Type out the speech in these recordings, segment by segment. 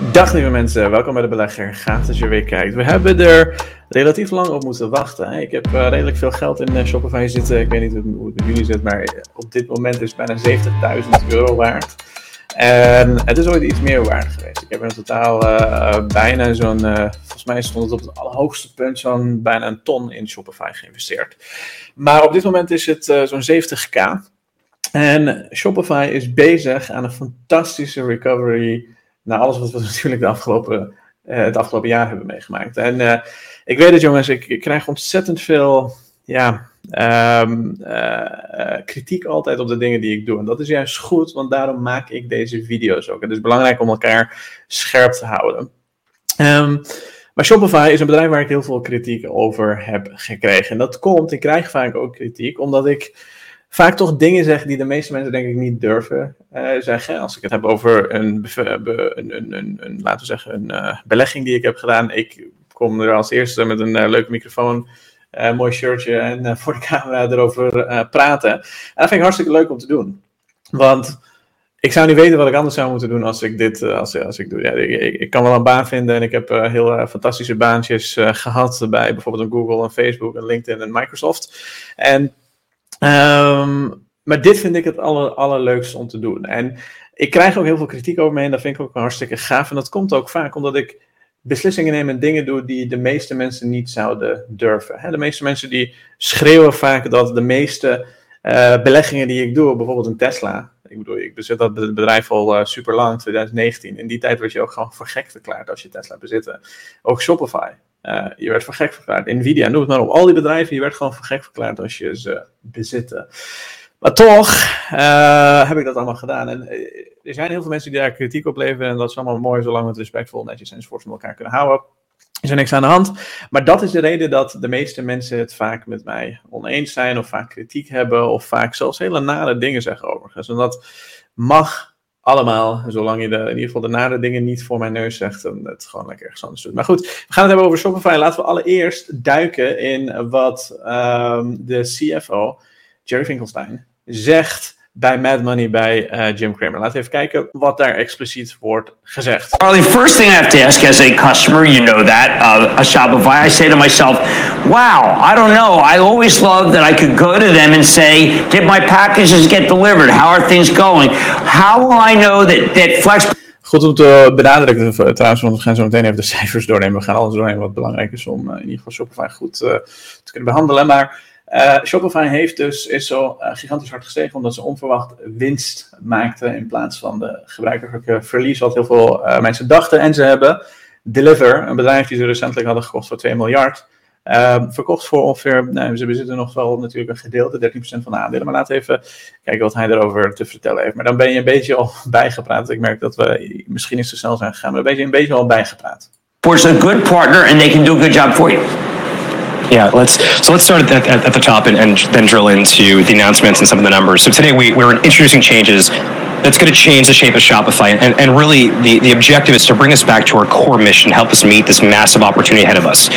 Dag lieve mensen, welkom bij de belegger. Gaaf dat je weer kijkt. We hebben er relatief lang op moeten wachten. Ik heb uh, redelijk veel geld in uh, Shopify zitten. Ik weet niet hoe het jullie zit, maar op dit moment is het bijna 70.000 euro waard. En het is ooit iets meer waard geweest. Ik heb in totaal bijna zo'n, volgens mij stond het op het allerhoogste punt, zo'n bijna een ton in Shopify geïnvesteerd. Maar op dit moment is het zo'n 70k. En Shopify is bezig aan een fantastische recovery naar alles wat we natuurlijk de afgelopen, uh, het afgelopen jaar hebben meegemaakt. En uh, ik weet het jongens, ik, ik, krijg ontzettend veel ja, um, uh, kritiek altijd op de dingen die ik doe. En dat is juist goed, want daarom maak ik deze video's ook. Het is belangrijk om elkaar scherp te houden. Um, maar Shopify is een bedrijf waar ik heel veel kritiek over heb gekregen. En dat komt, ik krijg vaak ook kritiek, omdat ik vaak toch dingen zeggen die de meeste mensen denk ik niet durven uh, zeggen. Als ik het heb over een, een, een, een, een laten we zeggen, een uh, belegging die ik heb gedaan. Ik kom er als eerste met een leuke microfoon, mooi shirtje en voor de camera erover praten. En dat vind ik hartstikke leuk om te doen. Want ik zou niet weten wat ik anders zou moeten doen als ik dit als, als ik doe. Ja, ik, ik, kan wel een baan vinden en ik heb heel fantastische baantjes gehad bij bijvoorbeeld een Google, een Facebook, een LinkedIn en Microsoft. En Um, maar dit vind ik het aller, allerleukste om te doen. En ik krijg ook heel veel kritiek over me en dat vind ik ook hartstikke gaaf. En dat komt ook vaak omdat ik beslissingen neem en dingen doe die de meeste mensen niet zouden durven. De meeste mensen die schreeuwen vaak dat de meeste uh, beleggingen die ik doe, bijvoorbeeld een Tesla. Ik bedoel, ik bezit dat bedrijf al super lang, 2019. In die tijd werd je ook gewoon voor gek verklaard als je Tesla bezitte. Ook Shopify. Uh, je werd voor gek verklaard. Nvidia, noem het maar op. Al die bedrijven, je werd gewoon voor gek verklaard als je ze bezitte. Maar toch uh, heb ik dat allemaal gedaan. En uh, er zijn heel veel mensen die daar kritiek op leveren. En dat is allemaal mooi, zolang we het respectvol, netjes en enzovoort met elkaar kunnen houden. Is er niks aan de hand. Maar dat is de reden dat de meeste mensen het vaak met mij oneens zijn. Of vaak kritiek hebben. Of vaak zelfs hele nare dingen zeggen overigens. En dat mag allemaal, zolang je de, in ieder geval de nare dingen niet voor mijn neus zegt en het gewoon lekker ergens anders doet. Maar goed, we gaan het hebben over Shopify. Laten we allereerst duiken in wat um, de CFO, Jerry Finkelstein, zegt bij Mad Money bij uh, Jim Cramer. Laten we even kijken wat daar expliciet wordt gezegd. Charlie, first thing I have to ask as a customer, you know that, uh, a Shopify, I say to myself, wow, I don't know. I always love that I could go to them and say, did my packages get delivered? How are things going? How will I know that, that Flex... Goed om te benadrukken trouwens, want we gaan zo meteen even de cijfers doornemen. We gaan alles doornemen wat belangrijk is om uh, in ieder geval Shopify goed te kunnen behandelen. Maar uh, Shopify heeft dus, is zo uh, gigantisch hard gestegen omdat ze onverwacht winst maakten in plaats van de gebruikelijke verlies wat heel veel uh, mensen dachten. En ze hebben Deliver, een bedrijf die ze recentelijk hadden gekocht voor 2 miljard, ehm, verkocht voor ongeveer, nou, ze bezitten nog wel natuurlijk een gedeelte, 13% van de aandelen. Maar we even kijken wat hij erover te vertellen heeft. Maar dan ben je een beetje al bijgepraat. Ik merk dat we misschien niet zo snel zijn gegaan, maar dan ben je een beetje al bijgepraat. For a good partner and they can do a good job for you. Yeah, let's so let's start at, at, at the top and, and, then drill into the announcements and some of the numbers. So today we, we're introducing changes that's going to change the shape of Shopify, and, and really the, the objective is to bring us back to our core mission, help us meet this massive opportunity ahead of us.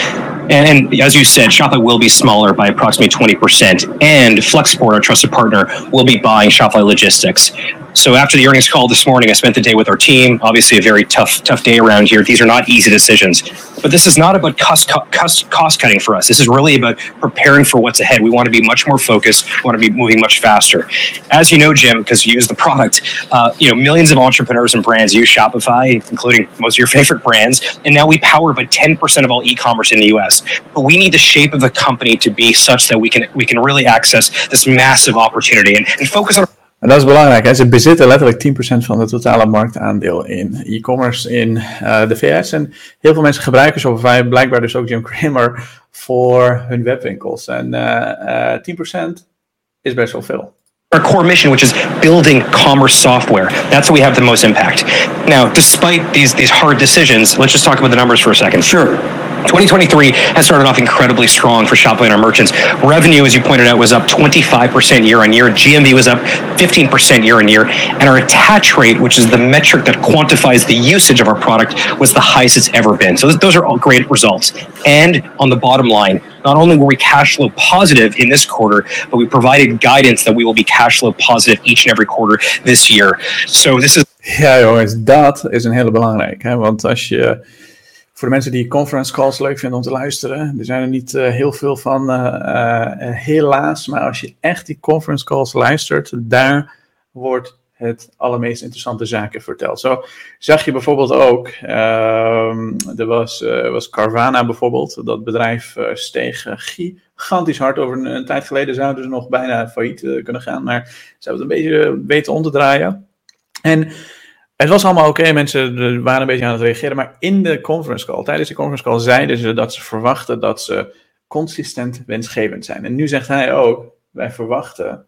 And, and, as you said, Shopify will be smaller by approximately 20%. And Flexport, our trusted partner, will be buying Shopify Logistics. So after the earnings call this morning, I spent the day with our team. Obviously, a very tough, tough day around here. These are not easy decisions, but this is not about cost, cost, cost cutting for us. This is really about preparing for what's ahead. We want to be much more focused. We want to be moving much faster. As you know, Jim, because you use the product, uh, you know millions of entrepreneurs and brands use Shopify, including most of your favorite brands, and now we power about 10% of all e-commerce in the U.S. But we need the shape of the company to be such that we can we can really access this massive opportunity and, and focus on. En dat is belangrijk. Hè? Ze bezitten letterlijk 10% van het totale marktaandeel in e-commerce in uh, de VS. En heel veel mensen gebruiken Shopify, blijkbaar dus ook Jim Cramer, voor hun webwinkels. En uh, uh, 10% is best wel veel. Our core mission, which is building commerce software. That's where we have the most impact. Now, despite these, these hard decisions, let's just talk about the numbers for a second. Sure. 2023 has started off incredibly strong for Shopify and our merchants. Revenue, as you pointed out, was up 25% year on year. GMV was up 15% year on year. And our attach rate, which is the metric that quantifies the usage of our product, was the highest it's ever been. So those are all great results. And on the bottom line, not only were we cash flow positive in this quarter, but we provided guidance that we will be cash flow positive each and every quarter this year. So this is Ja, jongens, dat is een hele belangrijke. Want als je, voor de mensen die conference calls leuk vinden om te luisteren, er zijn er niet uh, heel veel van, uh, uh, helaas. Maar als je echt die conference calls luistert, daar wordt het allermeest interessante zaken verteld. Zo zag je bijvoorbeeld ook, uh, er was, was Carvana bijvoorbeeld, dat bedrijf steeg gigantisch hard. Over een, een, tijd geleden zouden ze nog bijna failliet kunnen gaan, maar ze hebben het een beetje weten om te draaien. En het was allemaal oké, mensen waren een beetje aan het reageren, maar in de conference call, tijdens de conference call, zeiden ze dat ze verwachten dat ze consistent wensgevend zijn. En nu zegt hij ook, wij verwachten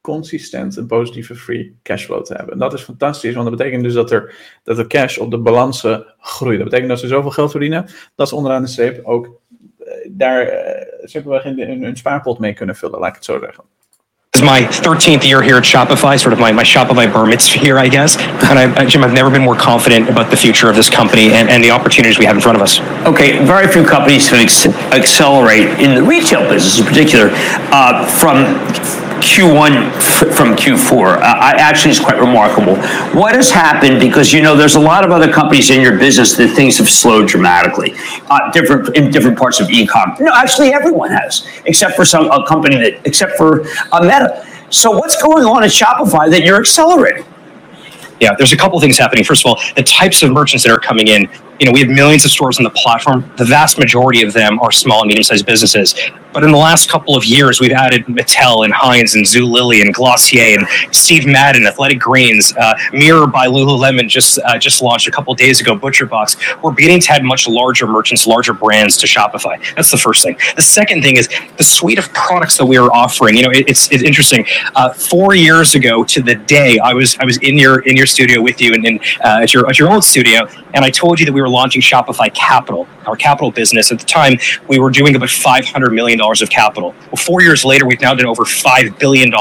consistent een positieve free cashflow te hebben. En dat is fantastisch, want dat betekent dus dat er, dat de cash op de balansen groeit. Dat betekent dat ze zoveel geld verdienen, dat ze onderaan de streep ook uh, daar simpelweg in, in hun spaarpot mee kunnen vullen, laat ik het zo zeggen. My 13th year here at Shopify, sort of my, my Shopify bar mitzvah here, I guess. And I, Jim, I've never been more confident about the future of this company and, and the opportunities we have in front of us. Okay, very few companies can accelerate in the retail business in particular uh, from Q1 f- from Q4. Uh, I, actually, is quite remarkable. What has happened? Because you know, there's a lot of other companies in your business that things have slowed dramatically, uh, different in different parts of e-com. No, actually, everyone has, except for some a company that, except for a Meta. So, what's going on at Shopify that you're accelerating? Yeah, there's a couple things happening. First of all, the types of merchants that are coming in. You know, we have millions of stores on the platform. The vast majority of them are small and medium-sized businesses. But in the last couple of years, we've added Mattel and Heinz and Zulily and Glossier and Steve Madden, Athletic Greens, uh, Mirror by Lululemon just uh, just launched a couple days ago. ButcherBox. We're beginning to add much larger merchants, larger brands to Shopify. That's the first thing. The second thing is the suite of products that we are offering. You know, it, it's it's interesting. Uh, four years ago to the day, I was I was in your in your studio with you and, and uh, at your at your old studio, and I told you that we were launching Shopify Capital, our capital business. At the time, we were doing about $500 million of capital. Well, four years later, we've now done over $5 billion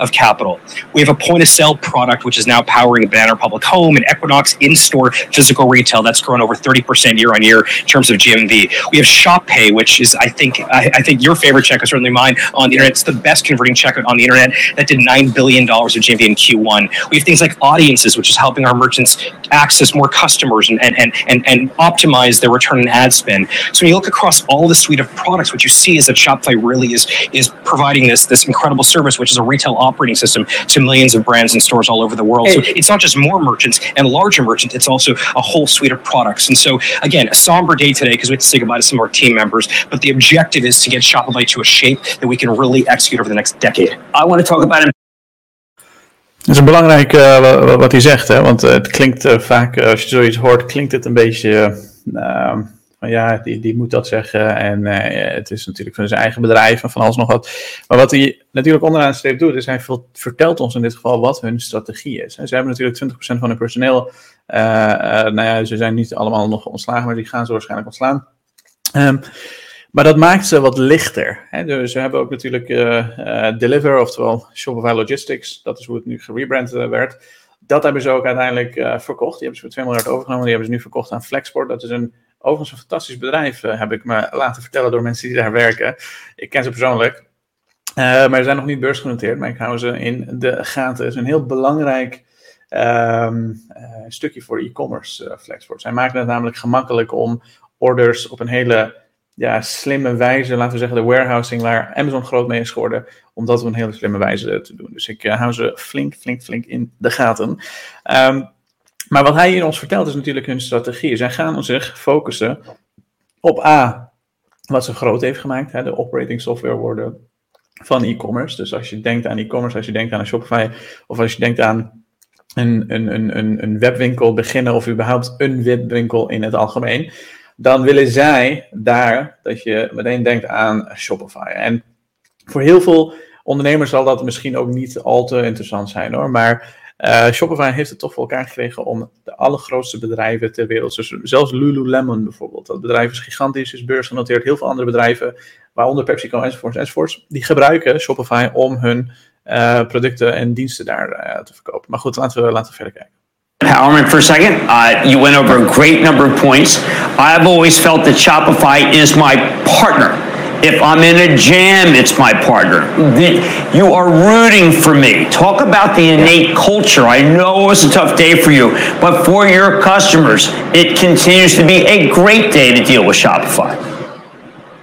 of capital. We have a point of sale product, which is now powering Banner Public Home and Equinox in store physical retail. That's grown over 30% year on year in terms of GMV. We have Shop Pay, which is, I think, I, I think your favorite checkout, is certainly mine on the internet. It's the best converting checkout on the internet. That did $9 billion of GMV in Q1. We have things like audiences, which is helping our merchants access more customers and, and, and, and, and optimize their return on ad spend. So when you look across all the suite of products, what you see is that Shopify really is is providing this this incredible service, which is a retail operating system to millions of brands and stores all over the world. So it's not just more merchants and larger merchants; it's also a whole suite of products. And so, again, a somber day today because we have to say goodbye to some of our team members. But the objective is to get Shopify to a shape that we can really execute over the next decade. I want to talk about Het is belangrijk uh, wat hij zegt, hè? want uh, het klinkt uh, vaak, als je zoiets hoort, klinkt het een beetje van ja, die, die moet dat zeggen. En het is natuurlijk van zijn eigen bedrijf en van alles nog wat. Maar wat hij natuurlijk onderaan de streep doet, is hij vertelt ons in dit geval wat hun strategie is. Ze hebben natuurlijk 20% van hun personeel. Nou ja, ze zijn niet allemaal nog ontslagen, maar die gaan ze waarschijnlijk ontslaan. Um, maar dat maakt ze wat lichter. Hè? Dus we hebben ook natuurlijk Deliver, oftewel Shopify Logistics. Dat is hoe het nu gerebrand werd. Dat hebben ze ook uiteindelijk verkocht. Die hebben ze voor 2 miljard overgenomen. Die hebben ze nu verkocht aan Flexport. Dat is een Overigens een fantastisch bedrijf, heb ik me laten vertellen door mensen die daar werken. Ik ken ze persoonlijk. Maar ze zijn nog niet beursgenoteerd, maar ik hou ze in de gaten. Het is een heel belangrijk uh, stukje voor e-commerce Flexport. Zij maken het namelijk gemakkelijk om orders op een hele ja, slimme wijze, laten we zeggen de warehousing waar Amazon groot mee is geworden, om dat op een hele slimme wijze te doen. Dus ik hou ze flink, flink, flink in de gaten. Um, maar wat hij hier ons vertelt is natuurlijk hun strategie. Zij gaan zich focussen op A, wat ze groot heeft gemaakt, hè, de operating software worden van e-commerce. Dus als je denkt aan e-commerce, als je denkt aan een Shopify, of als je denkt aan een, een, een, een webwinkel beginnen, of überhaupt een webwinkel in het algemeen, dan willen zij daar dat je meteen denkt aan Shopify. En voor heel veel ondernemers zal dat misschien ook niet al te interessant zijn hoor, maar uh, Shopify heeft het toch voor elkaar gekregen om de allergrootste bedrijven ter wereld, dus zelfs Lululemon bijvoorbeeld, dat bedrijf is gigantisch, is beursgenoteerd, heel veel andere bedrijven, waaronder PepsiCo enzovoorts enzovoorts, die gebruiken Shopify om hun uh, producten en diensten daar uh, te verkopen. Maar goed, laten we, laten we verder kijken. Empowerment for a second. Uh, you went over a great number of points. I've always felt that Shopify is my partner If I'm in a jam, it's my partner. You are rooting for me. Talk about the innate culture. I know it was a tough day for you, but for your customers, it continues to be a great day to deal with Shopify.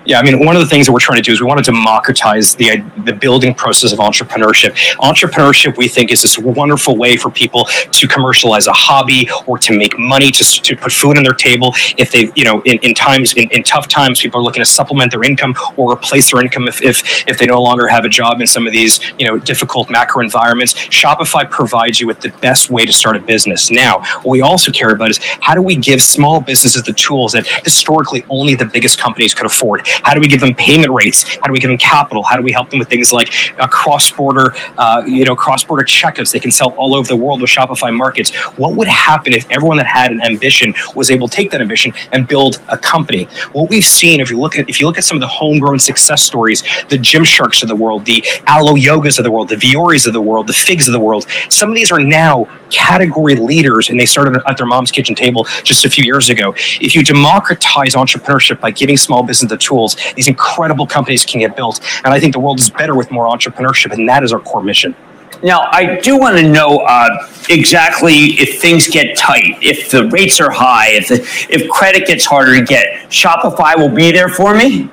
Yeah, I mean, one of the things that we're trying to do is we want to democratize the the building process of entrepreneurship. Entrepreneurship, we think, is this wonderful way for people to commercialize a hobby or to make money to, to put food on their table. If they, you know, in, in times in, in tough times, people are looking to supplement their income or replace their income if, if if they no longer have a job in some of these you know difficult macro environments. Shopify provides you with the best way to start a business. Now, what we also care about is how do we give small businesses the tools that historically only the biggest companies could afford how do we give them payment rates? How do we give them capital? How do we help them with things like uh, cross-border, uh, you know, cross-border checkouts? They can sell all over the world with Shopify markets. What would happen if everyone that had an ambition was able to take that ambition and build a company? What we've seen, if you look at if you look at some of the homegrown success stories, the Gymsharks of the world, the Aloe Yogas of the world, the Vioris of the world, the Figs of the world, some of these are now category leaders, and they started at their mom's kitchen table just a few years ago. If you democratize entrepreneurship by giving small business the tools tools, these incredible companies can get built. And I think the world is better with more entrepreneurship, and that is our core mission. Now, I do want to know uh, exactly if things get tight, if the rates are high, if the, if credit gets harder to get. Shopify will be there for me.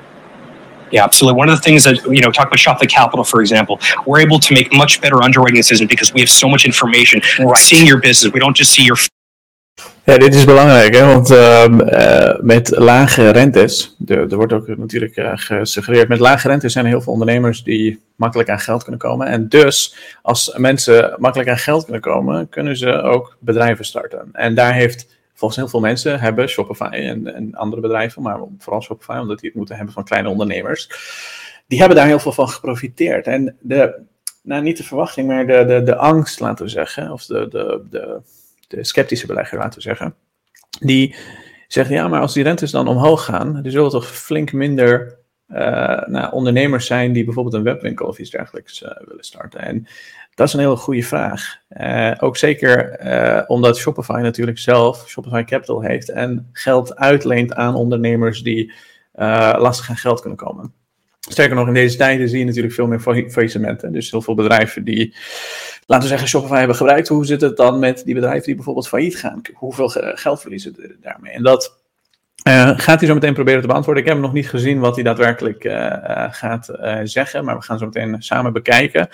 Yeah, absolutely. One of the things that, you know, talk about Shopify Capital, for example, we're able to make much better underwriting decisions because we have so much information. Right. Seeing your business, we don't just see your Ja, dit is belangrijk, hè? want uh, met lage rentes, er wordt ook natuurlijk uh, gesuggereerd, met lage rentes zijn er heel veel ondernemers die makkelijk aan geld kunnen komen. En dus, als mensen makkelijk aan geld kunnen komen, kunnen ze ook bedrijven starten. En daar heeft volgens heel veel mensen, hebben Shopify en, en andere bedrijven, maar vooral Shopify, omdat die het moeten hebben van kleine ondernemers, die hebben daar heel veel van geprofiteerd. En de, nou niet de verwachting, maar de, de, de angst, laten we zeggen, of de, de, de de sceptische belegger, laten we zeggen, die zegt, ja, maar als die rentes dan omhoog gaan, er zullen toch flink minder uh, nou, ondernemers zijn die bijvoorbeeld een webwinkel of iets dergelijks uh, willen starten. En dat is een hele goede vraag. Uh, ook zeker omdat Shopify natuurlijk zelf Shopify Capital heeft en geld uitleent aan ondernemers die lastig aan geld kunnen komen. Sterker nog, in deze tijden zie je natuurlijk veel meer faillissementen. Dus heel veel bedrijven die, laten we zeggen, Shopify hebben gebruikt. Hoe zit het dan met die bedrijven die bijvoorbeeld failliet gaan? Hoeveel geld verliezen ze daarmee? En dat uh, gaat hij zo meteen proberen te beantwoorden. Ik heb hem nog niet gezien wat hij daadwerkelijk uh, gaat zeggen, maar we gaan zo meteen samen bekijken.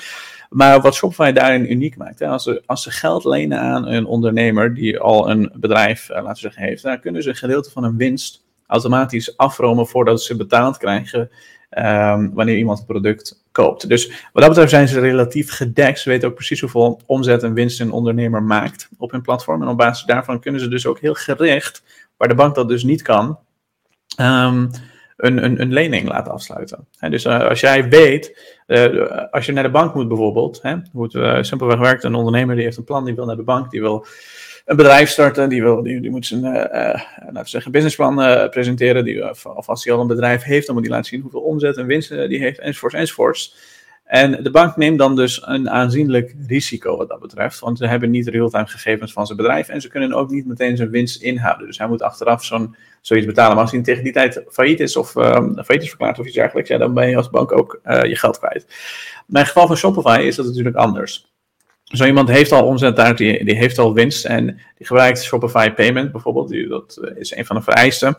Maar wat Shopify daarin uniek maakt, hè, als, ze, als ze geld lenen aan een ondernemer die al een bedrijf, laten we zeggen, heeft, dan kunnen ze een gedeelte van hun winst automatisch afromen voordat ze betaald krijgen um, wanneer iemand het product koopt. Dus wat dat betreft zijn ze relatief gedekt. Ze weten ook precies hoeveel omzet en winst een ondernemer maakt op hun platform. En op basis daarvan kunnen ze dus ook heel gericht, waar de bank dat dus niet kan, um, een, een, een, lening laten afsluiten. dus uh, als jij weet, uh, als je naar de bank moet bijvoorbeeld, hè, hoe het uh, simpelweg werkt, een ondernemer die heeft een plan, die wil naar de bank, die wil een bedrijf starten, die, wil, die, moet zijn uh, laten we zeggen, businessplan uh, presenteren. Die, of als hij al een bedrijf heeft, dan moet hij laten zien hoeveel omzet en winst die heeft, enzovoorts, enzovoorts. En de bank neemt dan dus een aanzienlijk risico wat dat betreft, want ze hebben niet real-time gegevens van zijn bedrijf en ze kunnen ook niet meteen zijn winst inhouden. Dus hij moet achteraf zo'n, zoiets betalen. Maar als hij tegen die tijd failliet is of um, failliet is verklaard of iets dergelijks, ja, dan ben je als bank ook je geld kwijt. Maar in geval van Shopify is dat natuurlijk anders. Zo iemand heeft al omzet daar, die, heeft al winst en die gebruikt Shopify Payment bijvoorbeeld. Die, dat eh, is een van de vereisten.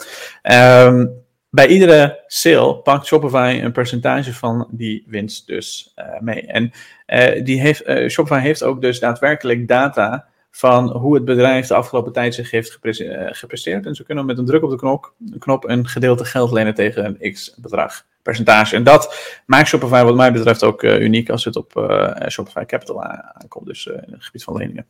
Um, bij iedere sale pakt Shopify een percentage van die winst dus uh, mee. En uh, die heeft, Shopify heeft ook dus daadwerkelijk data van hoe het bedrijf de afgelopen tijd zich heeft gepresteerd. En ze kunnen met een druk op de knop, knop een gedeelte geld lenen tegen een x bedrag percentage. En dat maakt Shopify wat mij betreft ook uh, uniek als het op uh, Shopify Capital aankomt. Dus in het gebied van leningen.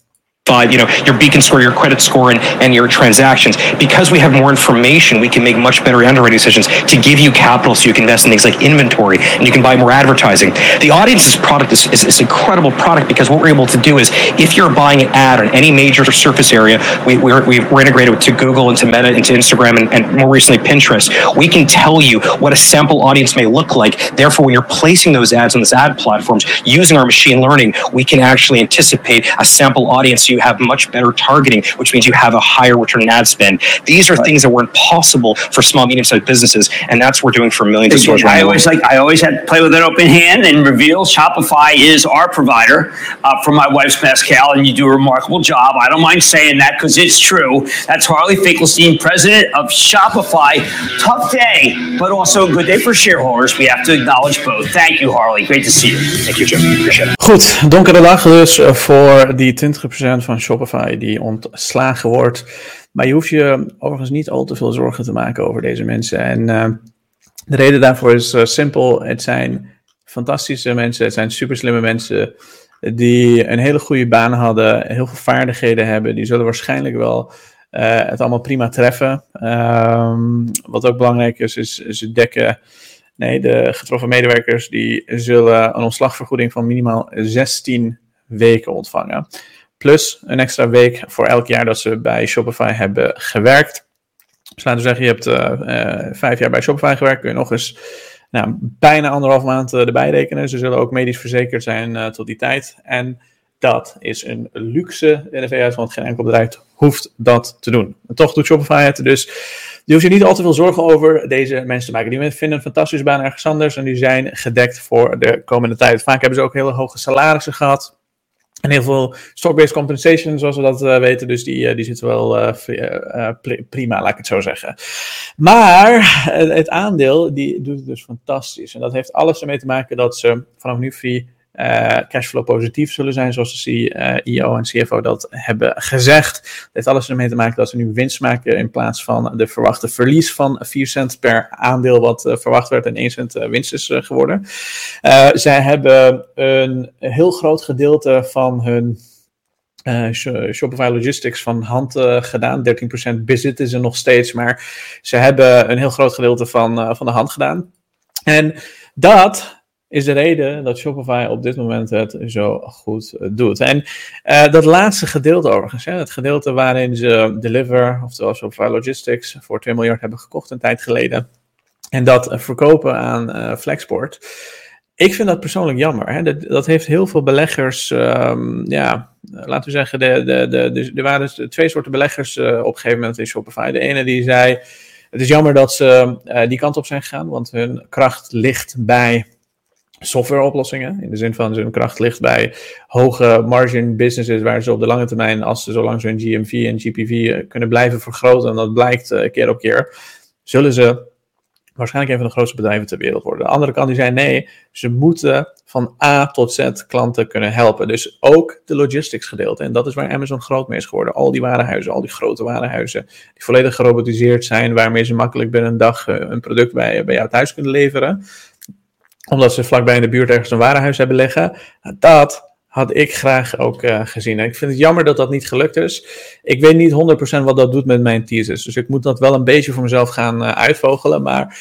You know, your beacon score, your credit score, and, and your transactions. Because we have more information, we can make much better underwriting decisions to give you capital so you can invest in things like inventory and you can buy more advertising. The audience's product is, is, is incredible product because what we're able to do is if you're buying an ad on any major surface area, we, we're, we're integrated to Google, into Meta, into Instagram, and, and more recently Pinterest. We can tell you what a sample audience may look like. Therefore, when you're placing those ads on these ad platforms using our machine learning, we can actually anticipate a sample audience you you have much better targeting, which means you have a higher return on ad spend. These are right. things that weren't possible for small, medium-sized businesses, and that's what we're doing for millions of stores. I always like I always had to play with an open hand and reveal Shopify is our provider uh, for my wife's Pascal, and you do a remarkable job. I don't mind saying that because it's true. That's Harley Finkelstein, president of Shopify. Tough day, but also a good day for shareholders. We have to acknowledge both. Thank you, Harley. Great to see you. Thank you, Jim. Appreciate it. Goed, donkere dag dus voor die 20% van Shopify die ontslagen wordt. Maar je hoeft je overigens niet al te veel zorgen te maken over deze mensen. En uh, de reden daarvoor is uh, simpel. Het zijn fantastische mensen. Het zijn super slimme mensen die een hele goede baan hadden, heel veel vaardigheden hebben. Die zullen waarschijnlijk wel uh, het allemaal prima treffen. Um, wat ook belangrijk is, is ze dekken. Nee, de getroffen medewerkers die zullen een ontslagvergoeding van minimaal 16 weken ontvangen. Plus een extra week voor elk jaar dat ze bij Shopify hebben gewerkt. Dus laten we zeggen, je hebt uh, uh, vijf jaar bij Shopify gewerkt, kun je nog eens nou, bijna anderhalf maand uh, erbij rekenen. Ze zullen ook medisch verzekerd zijn tot die tijd. En dat is een luxe NFV-uit, want geen enkel bedrijf hoeft dat te doen. En toch doet Shopify het, dus je hoeft je niet al te veel zorgen over deze mensen te maken. Die vinden een fantastische baan ergens anders en die zijn gedekt voor de komende tijd. Vaak hebben ze ook hele hoge salarissen gehad. En heel veel stock-based compensation, zoals we dat uh, weten. Dus die, uh, die zit wel uh, prima, laat ik het zo zeggen. Maar het aandeel, die doet het dus fantastisch. En dat heeft alles ermee te maken dat ze vanaf nu uh, cashflow positief zullen zijn, zoals de CEO en CFO dat hebben gezegd. Het heeft alles ermee te maken dat ze nu winst maken in plaats van de verwachte verlies van 4 cent per aandeel, wat uh, verwacht werd en 1 cent winst is geworden. zij hebben een heel groot gedeelte van hun Shopify Logistics van hand uh, gedaan. 13% bezitten ze nog steeds, maar ze hebben een heel groot gedeelte van, van de hand gedaan. En dat is de reden dat Shopify op dit moment het zo goed eh, doet. En uh, dat laatste gedeelte overigens, hè, het gedeelte waarin ze Deliver, oftewel Shopify Logistics, voor 2 miljard hebben gekocht een tijd geleden. En dat verkopen aan uh, Flexport. Ik vind dat persoonlijk jammer. Hè. Dat, dat heeft heel veel beleggers, um, ja, laten we zeggen, de, de, de, de, er waren twee soorten beleggers op een gegeven moment in Shopify. De ene die zei, het is jammer dat ze die kant op zijn gegaan, want hun kracht ligt bij softwareoplossingen. In de zin van hun kracht ligt bij hoge margin businesses waar ze op de lange termijn, als ze zolang ze hun GMV en GPV eh, kunnen blijven vergroten, en dat blijkt uh, keer op keer, zullen ze waarschijnlijk een van de grootste bedrijven ter wereld worden. De andere kant die zei nee, ze moeten van A tot Z klanten kunnen helpen. Dus ook de logistics gedeelte. En dat is waar Amazon groot mee is geworden. Al die warenhuizen, al die grote warenhuizen, die volledig gerobotiseerd zijn, waarmee ze makkelijk binnen een dag uh, een product bij, bij jou thuis kunnen leveren omdat ze vlakbij in de buurt ergens een warenhuis hebben liggen. Nou, dat had ik graag ook uh, gezien. ik vind het jammer dat dat niet gelukt is. Ik weet niet 100% wat dat doet met mijn teasers. Dus ik moet dat wel een beetje voor mezelf gaan uh, uitvogelen. Maar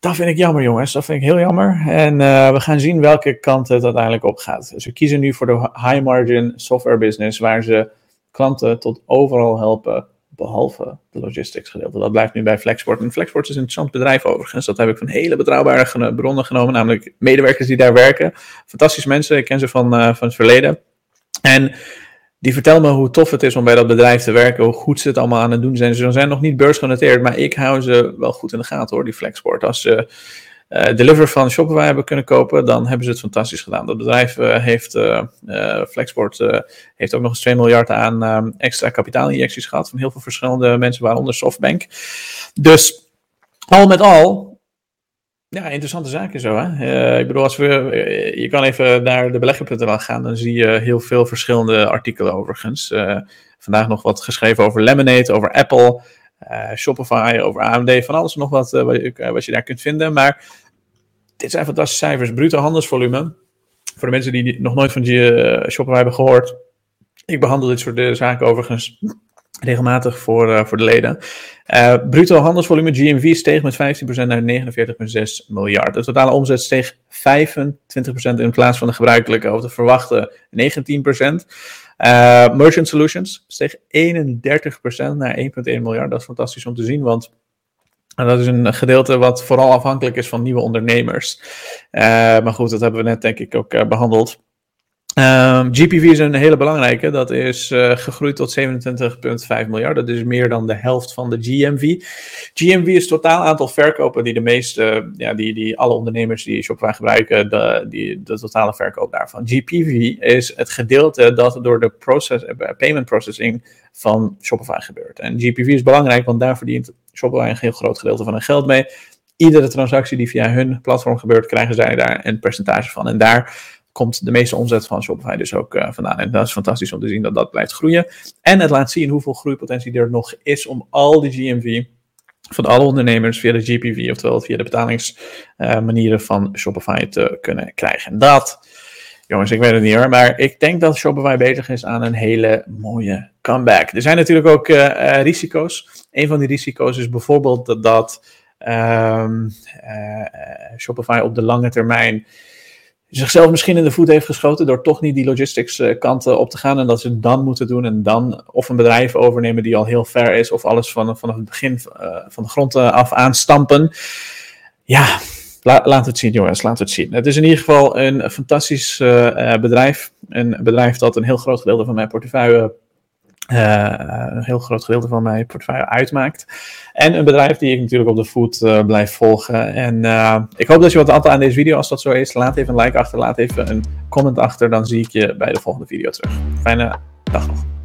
dat vind ik jammer, jongens. Dat vind ik heel jammer. En uh, we gaan zien welke kant het uiteindelijk op gaat. We kiezen nu voor de high margin software business, waar ze klanten tot overal helpen behalve de logistics gedeelte. Dat blijft nu bij Flexport. En Flexport is een interessant bedrijf overigens. Dat heb ik van hele betrouwbare bronnen genomen, namelijk medewerkers die daar werken. Fantastische mensen, ik ken ze van, uh, van het verleden. En die vertellen me hoe tof het is om bij dat bedrijf te werken, hoe goed ze het allemaal aan het doen zijn. Ze zijn nog niet beursgenoteerd, maar ik hou ze wel goed in de gaten hoor, die Flexport. Als ze Deliver van Shopify hebben kunnen kopen, dan hebben ze het fantastisch gedaan. Dat bedrijf uh, heeft, uh, Flexport, heeft ook nog eens 2 miljard aan extra kapitaalinjecties gehad van heel veel verschillende mensen, waaronder Softbank. Dus al met al, ja, interessante zaken zo. Hè? ik bedoel, als we, je kan even naar de belegger.nl gaan, dan zie je heel veel verschillende artikelen overigens. vandaag nog wat geschreven over Lemonade, over Apple. Uh, Shopify, over AMD, van alles nog wat, uh, wat, je, wat, je, daar kunt vinden. Maar dit zijn fantastische cijfers. Bruto handelsvolume. Voor de mensen die nog nooit van uh, Shopify hebben gehoord. Ik behandel dit soort zaken overigens regelmatig voor, voor de leden. bruto handelsvolume GMV steeg met 15% naar 49,6 miljard. De totale omzet steeg 25% in plaats van de gebruikelijke of de verwachte 19%. Uh, Merchant Solutions steeg 31% naar 1,1 miljard. Dat is fantastisch om te zien, want dat is een gedeelte wat vooral afhankelijk is van nieuwe ondernemers. Maar goed, dat hebben we net denk ik ook behandeld. Um, GPV is een hele belangrijke. Dat is uh, gegroeid tot 27,5 miljard. Dat is meer dan de helft van de GMV. GMV is het totaal aantal verkopen die de meeste, ja, die, die alle ondernemers die Shopify gebruiken, de, die, de totale verkoop daarvan. GPV is het gedeelte dat door de process, uh, payment processing van Shopify gebeurt. En GPV is belangrijk, want daar verdient Shopify een heel groot gedeelte van hun geld mee. Iedere transactie die via hun platform gebeurt, krijgen zij daar een percentage van. En daar komt de meeste omzet van Shopify dus ook uh, vandaan. En dat is fantastisch om te zien dat dat blijft groeien. En het laat zien hoeveel groeipotentie er nog is om al die GMV van alle ondernemers via de GPV, oftewel via de betalingsmanieren van Shopify te kunnen krijgen. Dat, jongens, ik weet het niet hoor, maar ik denk dat Shopify bezig is aan een hele mooie comeback. Er zijn natuurlijk ook uh, risico's. Een van die risico's is bijvoorbeeld dat, dat um, Shopify op de lange termijn zichzelf misschien in de voet heeft geschoten door toch niet die logistics uh, kanten op te gaan en dat ze het dan moeten doen en dan of een bedrijf overnemen die al heel ver is of alles van, vanaf het begin van de grond af aanstampen. Ja, la, laat het zien jongens, laat het zien. Het is in ieder geval een fantastisch bedrijf. Een bedrijf dat een heel groot gedeelte van mijn portefeuille uh, een heel groot gedeelte van mijn portefeuille uitmaakt. En een bedrijf die ik natuurlijk op de voet uh, blijf volgen. En uh, ik hoop dat je wat had aan deze video. Als dat zo is, laat even een like achter, laat even een comment achter. Dan zie ik je bij de volgende video terug. Fijne dag nog.